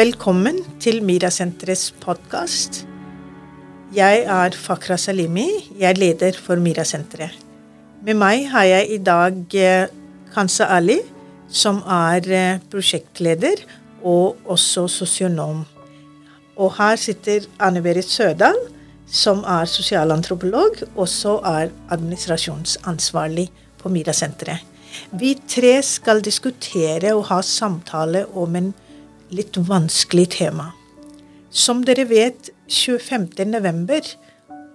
Velkommen til Mirasenterets podkast. Jeg er Fakra Salimi. Jeg er leder for Mira-senteret. Med meg har jeg i dag eh, Kansa Ali, som er eh, prosjektleder og også sosionom. Og her sitter Anne Berit Sørdal, som er sosialantropolog, og så er administrasjonsansvarlig på Mira-senteret. Vi tre skal diskutere og ha samtale om en litt vanskelig tema. Som dere vet, 25.11.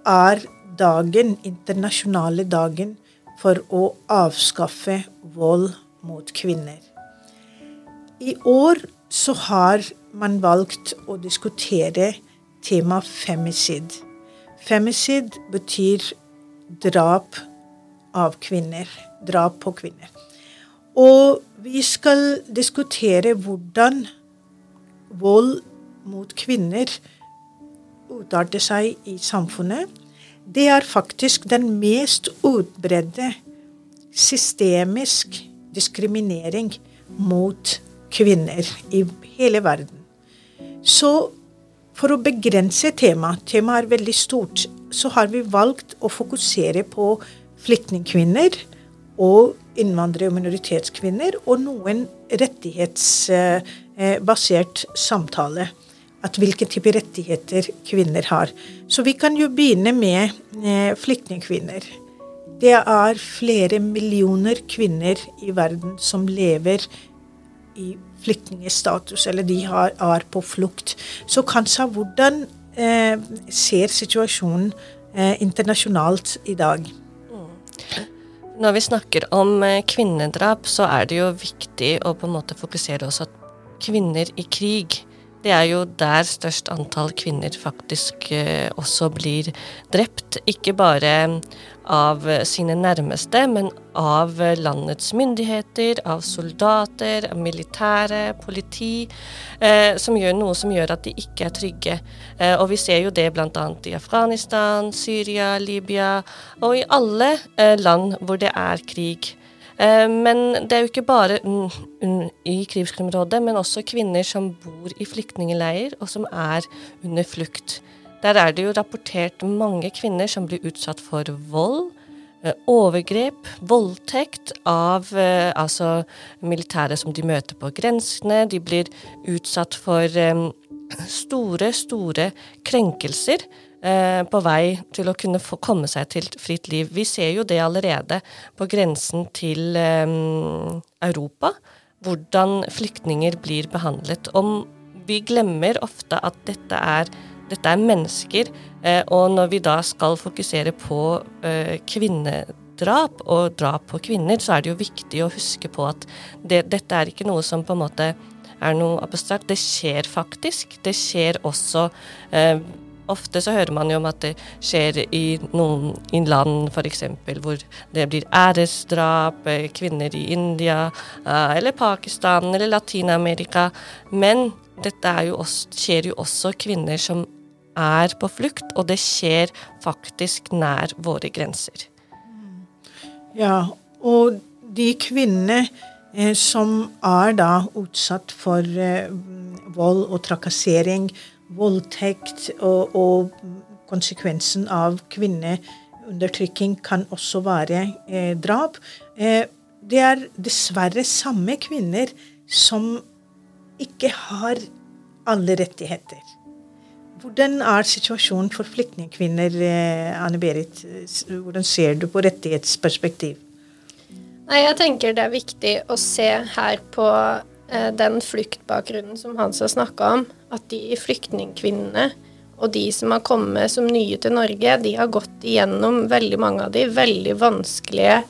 er dagen, internasjonale dagen for å avskaffe vold mot kvinner. I år så har man valgt å diskutere tema femicid. Femicid betyr drap av kvinner. Drap på kvinner. Og vi skal diskutere hvordan vold mot kvinner utarter seg i samfunnet, det er faktisk den mest utbredte systemisk diskriminering mot kvinner i hele verden. Så for å begrense temaet, temaet er veldig stort, så har vi valgt å fokusere på flyktningkvinner og innvandrere- og minoritetskvinner, og noen rettighets Eh, basert samtale. At hvilke typer rettigheter kvinner har. Så vi kan jo begynne med eh, flyktningkvinner. Det er flere millioner kvinner i verden som lever i flyktningstatus, eller de har, er på flukt. Så kanskje hvordan eh, ser situasjonen eh, internasjonalt i dag? Når vi snakker om eh, kvinnedrap, så er det jo viktig å på en måte fokusere at kvinner i krig. Det er jo der størst antall kvinner faktisk eh, også blir drept. Ikke bare av sine nærmeste, men av landets myndigheter, av soldater, av militære, politi, eh, som gjør noe som gjør at de ikke er trygge. Eh, og vi ser jo det bl.a. i Afghanistan, Syria, Libya og i alle eh, land hvor det er krig. Eh, men det er jo ikke bare i krigsområdet, men også kvinner som bor i flyktningleirer, og som er under flukt. Der er det jo rapportert mange kvinner som blir utsatt for vold, eh, overgrep, voldtekt av eh, altså militære som de møter på grensene. De blir utsatt for store, store krenkelser på vei til å kunne få komme seg til fritt liv. Vi ser jo det allerede på grensen til um, Europa, hvordan flyktninger blir behandlet. Om vi glemmer ofte at dette er, dette er mennesker, uh, og når vi da skal fokusere på kvinnedrap og drap på kvinner, så er det jo viktig å huske på at det, dette er ikke noe som på en måte er noe abstrakt. Det skjer faktisk. Det skjer også uh, Ofte så hører man jo om at det skjer i noen i land f.eks. hvor det blir æresdrap, eh, kvinner i India eh, eller Pakistan eller Latin-Amerika. Men dette jo også, skjer jo også kvinner som er på flukt, og det skjer faktisk nær våre grenser. Ja, og de kvinnene eh, som er da utsatt for eh, vold og trakassering, voldtekt og, og konsekvensen av kvinneundertrykking kan også være eh, drap. Eh, det er dessverre samme kvinner som ikke har alle rettigheter. Hvordan er situasjonen for flyktningkvinner, eh, Anne Berit? Hvordan ser du på rettighetsperspektiv? Nei, jeg tenker det er viktig å se her på den fluktbakgrunnen som Hans har snakka om at de flyktningkvinnene og de som har kommet som nye til Norge, de har gått igjennom veldig mange av de veldig vanskelige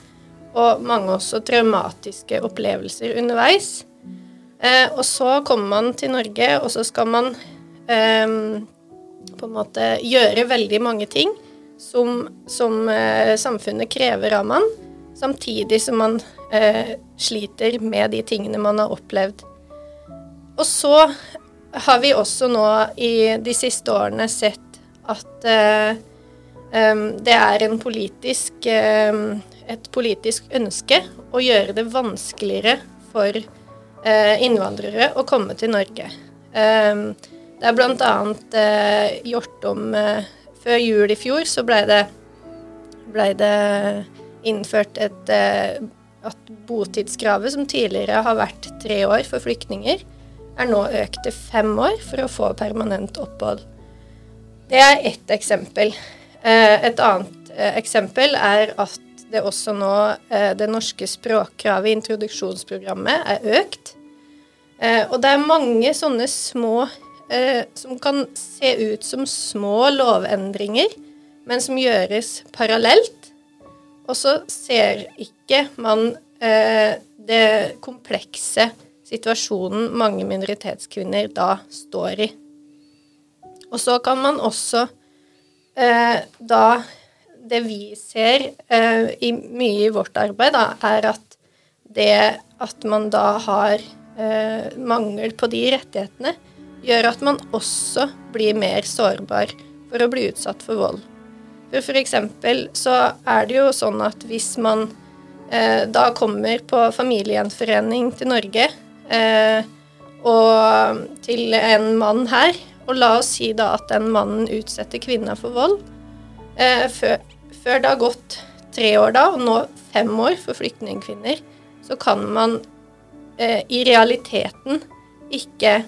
og mange også traumatiske opplevelser underveis. Eh, og så kommer man til Norge, og så skal man eh, på en måte gjøre veldig mange ting som, som eh, samfunnet krever av man, samtidig som man eh, sliter med de tingene man har opplevd. Og så har vi også nå i de siste årene sett at eh, det er en politisk, et politisk ønske å gjøre det vanskeligere for uh, innvandrere å komme til Norge. Eh, det er annet eh, gjort om eh, Før jul i fjor så blei det, ble det innført et eh, at botidskravet, som tidligere har vært tre år for flyktninger, er nå økt til fem år for å få permanent opphold. Det er ett eksempel. Eh, et annet eh, eksempel er at det også nå det norske språkkravet i introduksjonsprogrammet er økt. Og det er mange sånne små som kan se ut som små lovendringer, men som gjøres parallelt. Og så ser ikke man det komplekse situasjonen mange minoritetskvinner da står i. Og så kan man også eh, da Det vi ser eh, i, mye i vårt arbeid, da, er at det at man da har eh, mangel på de rettighetene, gjør at man også blir mer sårbar for å bli utsatt for vold. For f.eks. så er det jo sånn at hvis man eh, da kommer på familiegjenforening til Norge eh, og til en mann her, og la oss si da at den mannen utsetter kvinna for vold. Eh, før, før, det har gått tre år da, og nå fem år for flyktningkvinner, så kan man eh, i realiteten ikke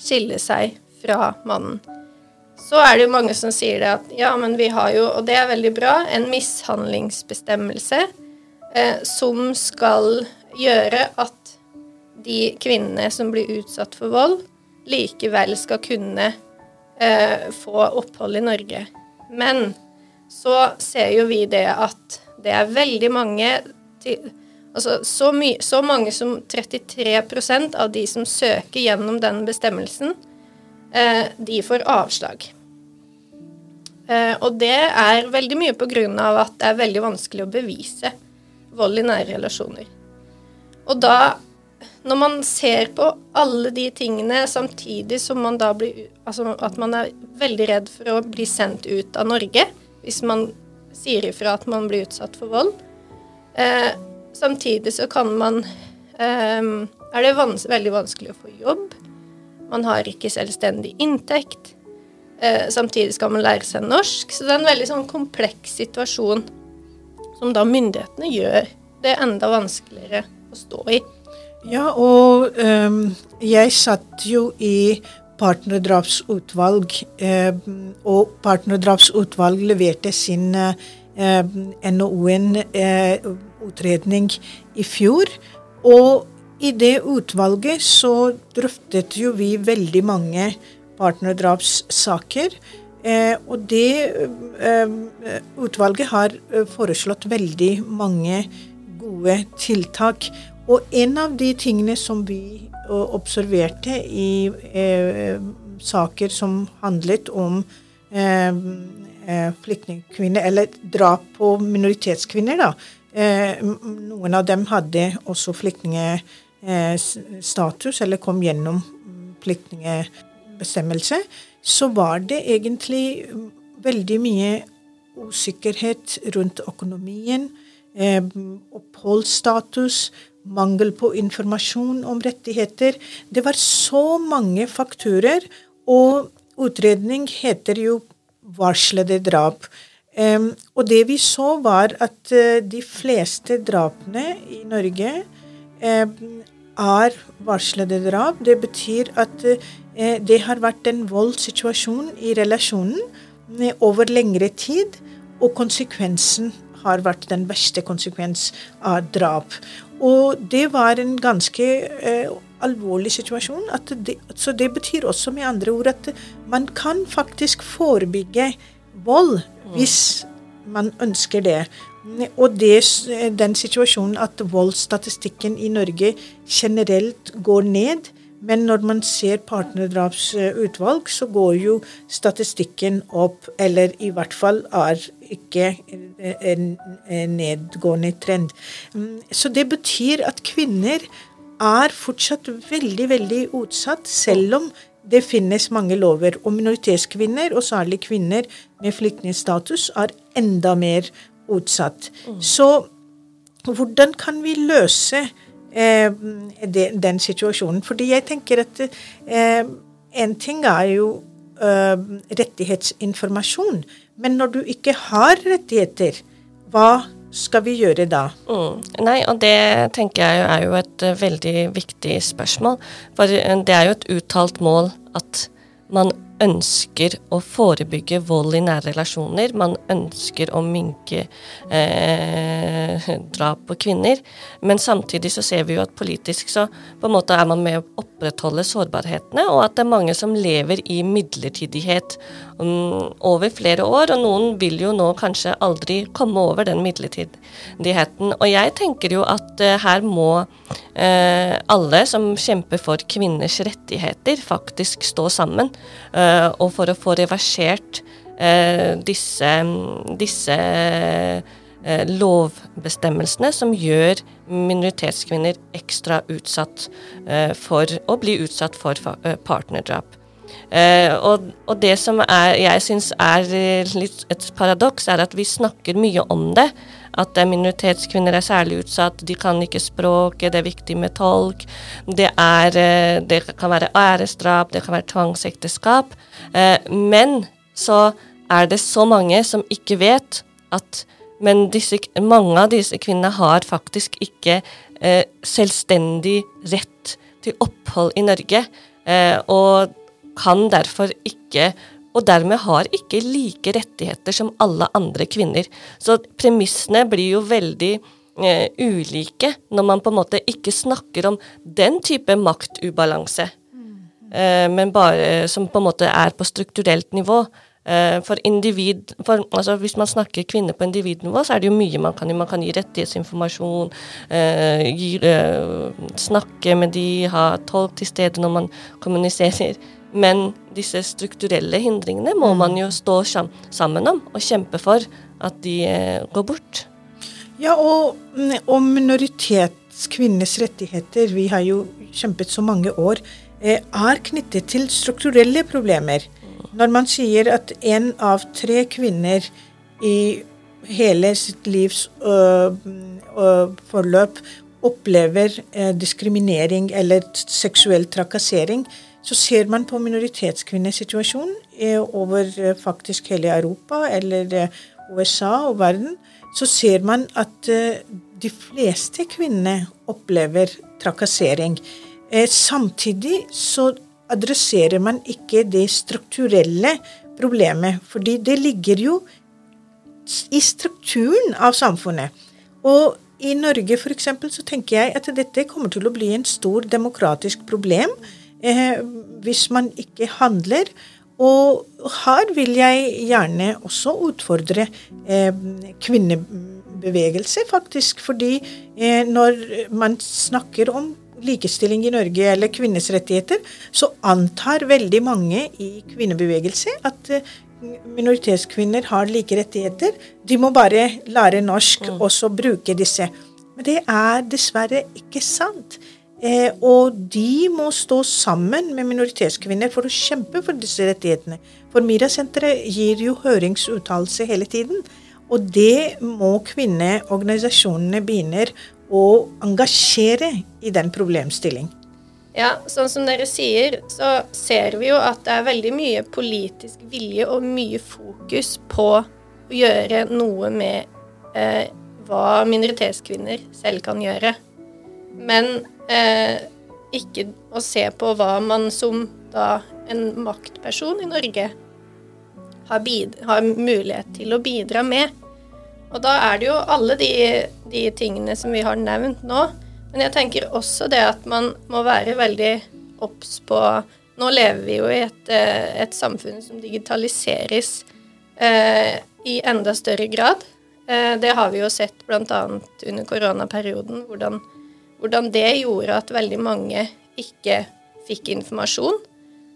skille seg fra mannen. Så er det jo mange som sier det at ja, men vi har jo, og det er veldig bra, en mishandlingsbestemmelse eh, som skal gjøre at de kvinnene som blir utsatt for vold, likevel skal kunne eh, få opphold i Norge. Men så ser jo vi det at det er veldig mange til, Altså så, my, så mange som 33% av de som søker gjennom den bestemmelsen, de får avslag. Eh, og det er veldig mye av at det er veldig vanskelig å bevise vold i nære relasjoner. Og da når man ser på alle de tingene samtidig som man da blir Altså at man er veldig redd for å bli sendt ut av Norge hvis man sier ifra at man blir utsatt for vold. Eh, samtidig så kan man eh, Er det vans veldig vanskelig å få jobb. Man har ikke selvstendig inntekt. Eh, samtidig skal man lære seg norsk. Så det er en veldig sånn kompleks situasjon som da myndighetene gjør det enda vanskeligere å stå i. Ja, og um, jeg satt jo i partnerdrapsutvalg, um, og partnerdrapsutvalg leverte sin uh, NOU-utredning uh, i fjor. Og i det utvalget så drøftet jo vi veldig mange partnerdrapssaker. Eh, og det eh, utvalget har foreslått veldig mange gode tiltak. Og en av de tingene som vi observerte i eh, saker som handlet om eh, eh, flyktningkvinner, eller drap på minoritetskvinner, da. Eh, noen av dem hadde også flyktningstatus, eller kom gjennom flyktningbestemmelse. Så var det egentlig veldig mye usikkerhet rundt økonomien, eh, oppholdsstatus, mangel på informasjon om rettigheter. Det var så mange fakturer, og utredning heter jo varslede drap. Um, og det vi så, var at uh, de fleste drapene i Norge er varslede drap. Det betyr at uh, det har vært en voldssituasjon i relasjonen uh, over lengre tid, og konsekvensen har vært den verste konsekvens av drap. Og det var en ganske eh, alvorlig situasjon. Det, så det betyr også med andre ord at man kan faktisk forebygge vold hvis man ønsker det. Og det, den situasjonen at voldsstatistikken i Norge generelt går ned, men når man ser partnerdrapsutvalg, så går jo statistikken opp, eller i hvert fall er ikke en, nedgående trend. Mm, så det betyr at kvinner er fortsatt veldig, veldig utsatt, selv om det finnes mange lover. Og minoritetskvinner, og særlig kvinner med flyktningstatus, er enda mer utsatt. Mm. Så hvordan kan vi løse eh, de, den situasjonen. Fordi jeg tenker at eh, en ting er jo eh, rettighetsinformasjon, men når du ikke har rettigheter, hva skal vi gjøre da? Mm. Nei, og det tenker jeg er jo et uh, veldig viktig spørsmål. For uh, det er jo et uttalt mål at man ønsker å forebygge vold i nære relasjoner. Man ønsker å minke eh, drap på kvinner. Men samtidig så ser vi jo at politisk så på en måte er man med å opprettholde sårbarhetene, og at det er mange som lever i midlertidighet um, over flere år. Og noen vil jo nå kanskje aldri komme over den midlertidigheten. Og jeg tenker jo at uh, her må uh, alle som kjemper for kvinners rettigheter, faktisk stå sammen. Eh, og for å få reversert disse, disse eh, lovbestemmelsene som gjør minoritetskvinner ekstra utsatt for å bli utsatt for partnerdrap. Uh, og, og, det som er, jeg syns er litt et paradoks, er at vi snakker mye om det. At minoritetskvinner er særlig utsatt, de kan ikke språket, det er viktig med tolk. Det, er, det kan være æresdrap, det kan være tvangsekteskap. Uh, men så er det så mange som ikke vet at Men disse, mange av disse kvinnene har faktisk ikke selvstendig rett til opphold i Norge. og kan derfor ikke og dermed har ikke like rettigheter som alle andre kvinner. Så premissene blir jo veldig eh, ulike når man på en måte ikke snakker om den type maktubalanse, eh, men bare som på en måte er på strukturelt nivå. Eh, for individ, for, altså Hvis man snakker kvinner på individnivå, så er det jo mye man kan gjøre. Man kan gi rettighetsinformasjon, eh, gi, eh, snakke med de, ha tolk til stede når man kommuniserer. Men disse strukturelle hindringene må man jo stå sammen om og kjempe for at de eh, går bort. Ja, og, mm, og minoritetskvinners rettigheter, vi har jo kjempet så mange år, eh, er knyttet til strukturelle problemer. Når man sier at én av tre kvinner i hele sitt livs øh, øh, forløp opplever eh, diskriminering eller seksuell trakassering, så ser man på minoritetskvinners situasjon over eh, faktisk hele Europa eller eh, USA og verden, så ser man at eh, de fleste kvinnene opplever trakassering. Samtidig så adresserer man ikke det strukturelle problemet, fordi det ligger jo i strukturen av samfunnet. Og i Norge f.eks. så tenker jeg at dette kommer til å bli en stor demokratisk problem eh, hvis man ikke handler. Og her vil jeg gjerne også utfordre eh, kvinnebevegelse, faktisk. Fordi eh, når man snakker om likestilling i Norge eller kvinnes rettigheter, så antar veldig mange i kvinnebevegelse at eh, minoritetskvinner har like rettigheter. De må bare lære norsk mm. og så bruke disse. Men det er dessverre ikke sant. Eh, og de må stå sammen med minoritetskvinner for å kjempe for disse rettighetene. For MIRA-senteret gir jo høringsuttalelse hele tiden. Og det må kvinneorganisasjonene begynne å engasjere i den problemstilling. Ja, sånn som dere sier, så ser vi jo at det er veldig mye politisk vilje og mye fokus på å gjøre noe med eh, hva minoritetskvinner selv kan gjøre. Men eh, ikke å se på hva man som da en maktperson i Norge har, har, mulighet til å bidra med. Og da er det jo alle de, de, tingene som vi har nevnt nå. Men jeg tenker også det at man må være veldig obs på Nå lever vi jo i et, eh, et samfunn som digitaliseres eh, i enda større grad. Eh, det har vi jo sett bl.a. under koronaperioden, hvordan hvordan det gjorde at veldig mange ikke fikk informasjon.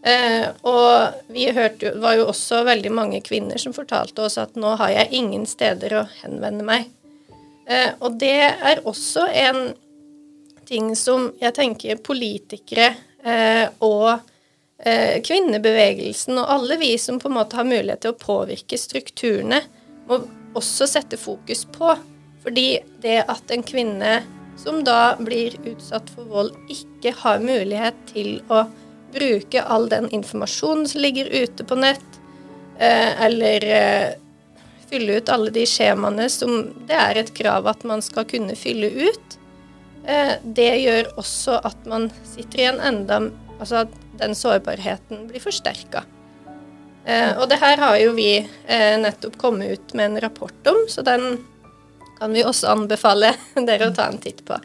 Eh, og vi hørte jo, var jo også veldig mange kvinner som fortalte oss at nå har jeg ingen steder å henvende meg. Eh, og det er også en ting som jeg tenker politikere eh, og eh, kvinnebevegelsen og alle vi som på en måte har mulighet til å påvirke strukturene, må også sette fokus på. Fordi det at en kvinne som da blir utsatt for vold, ikke har mulighet til å bruke all den informasjonen som ligger ute på nett, eh, eller eh, fylle ut alle de skjemaene som det er et krav at man skal kunne fylle ut. Eh, det gjør også at man sitter igjen enda Altså at den sårbarheten blir forsterka. Og det her har jo vi nettopp kommet ut med en rapport om, så den kan vi også anbefale dere å ta en titt på.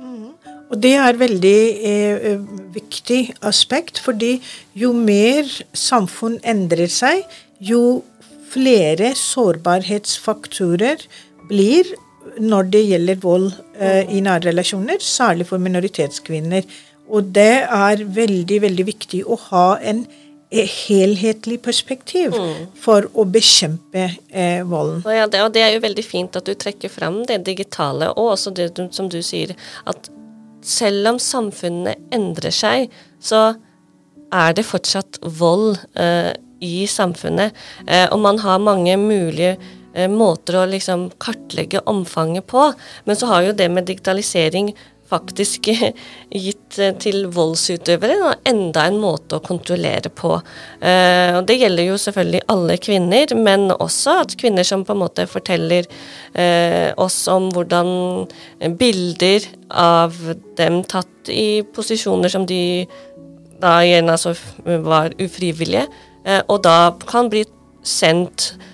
Mm. Og det er veldig eh, eh, viktig aspekt, fordi jo mer samfunn endrer seg, jo flere sårbarhetsfaktorer blir når det gjelder vold eh, i nære relasjoner, særlig for minoritetskvinner. Og det er veldig, veldig viktig å ha en helhetlig perspektiv mm. for å bekjempe eh, volden. Og, ja, det, og det er jo veldig fint at du trekker fram det digitale, og også det som du sier, at selv om samfunnene endrer seg, så er det fortsatt vold eh, i samfunnet. Eh, og man har mange mulige eh, måter å liksom kartlegge omfanget på, men så har jo det med digitalisering faktisk gitt eh, til voldsutøvere da, enda en måte å kontrollere på. Eh, og Det gjelder jo selvfølgelig alle kvinner, men også at kvinner som på en måte forteller eh, oss om hvordan bilder av dem tatt i posisjoner som de da gjerne altså var ufrivillige, eh, og da kan bli sendt eh,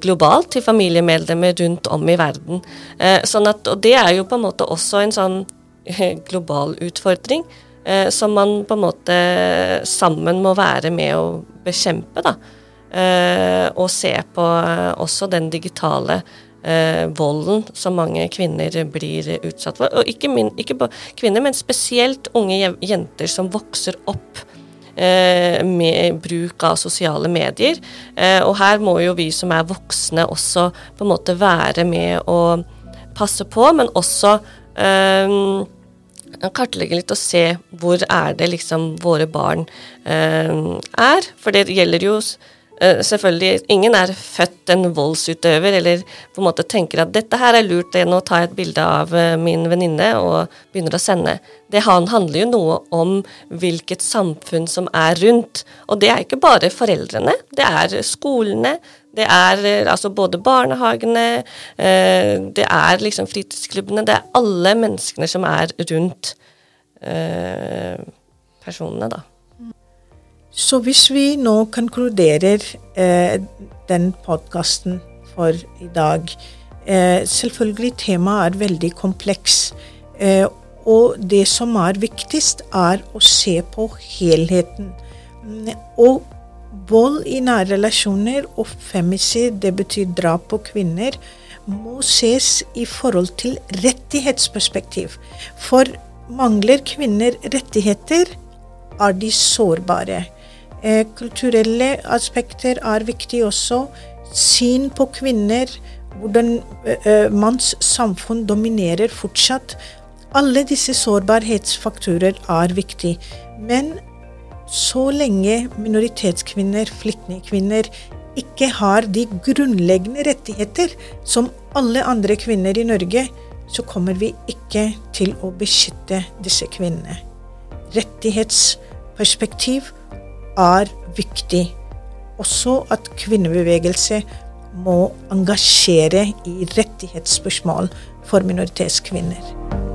globalt til familiemedlemmer rundt om i verden. Eh, sånn at, og det er jo på en måte også en sånn global utfordring eh, som man på en måte sammen må være med å bekjempe. da. Eh, og se på eh, også den digitale eh, volden som mange kvinner blir utsatt for. Og ikke, min, ikke kvinner, men spesielt unge jenter som vokser opp eh, med bruk av sosiale medier. Eh, og her må jo vi som er voksne også på en måte være med og passe på, men også um, kartlegge litt og se hvor er det liksom våre barn uh, er. For det gjelder jo selvfølgelig Ingen er født en voldsutøver eller på en måte tenker at dette her er lurt, det nå tar jeg et bilde av uh, min venninne og begynner å sende. Det handler jo noe om hvilket samfunn som er rundt. Og det er ikke bare foreldrene, det er skolene, det er eh, altså både barnehagene, eh, det er liksom fritidsklubbene, det er alle menneskene som er rundt eh, personene, da. Så hvis vi nå konkluderer eh, den podkasten for i dag eh, Selvfølgelig temaet er veldig kompleks. Eh, og det som er viktigst, er å se på helheten. Og Vold i nære relasjoner og femicid, det betyr drap på kvinner, må ses i forhold til rettighetsperspektiv. For mangler kvinner rettigheter, er de sårbare. Eh, kulturelle aspekter er viktig også. Syn på kvinner, hvordan eh, manns samfunn dominerer fortsatt. Alle disse sårbarhetsfaktorer er viktig. Men så lenge minoritetskvinner, flyktningkvinner, ikke har de grunnleggende rettigheter som alle andre kvinner i Norge, så kommer vi ikke til å beskytte disse kvinnene. Rettighetsperspektiv er viktig. Også at kvinnebevegelse må engasjere i rettighetsspørsmål for minoritetskvinner.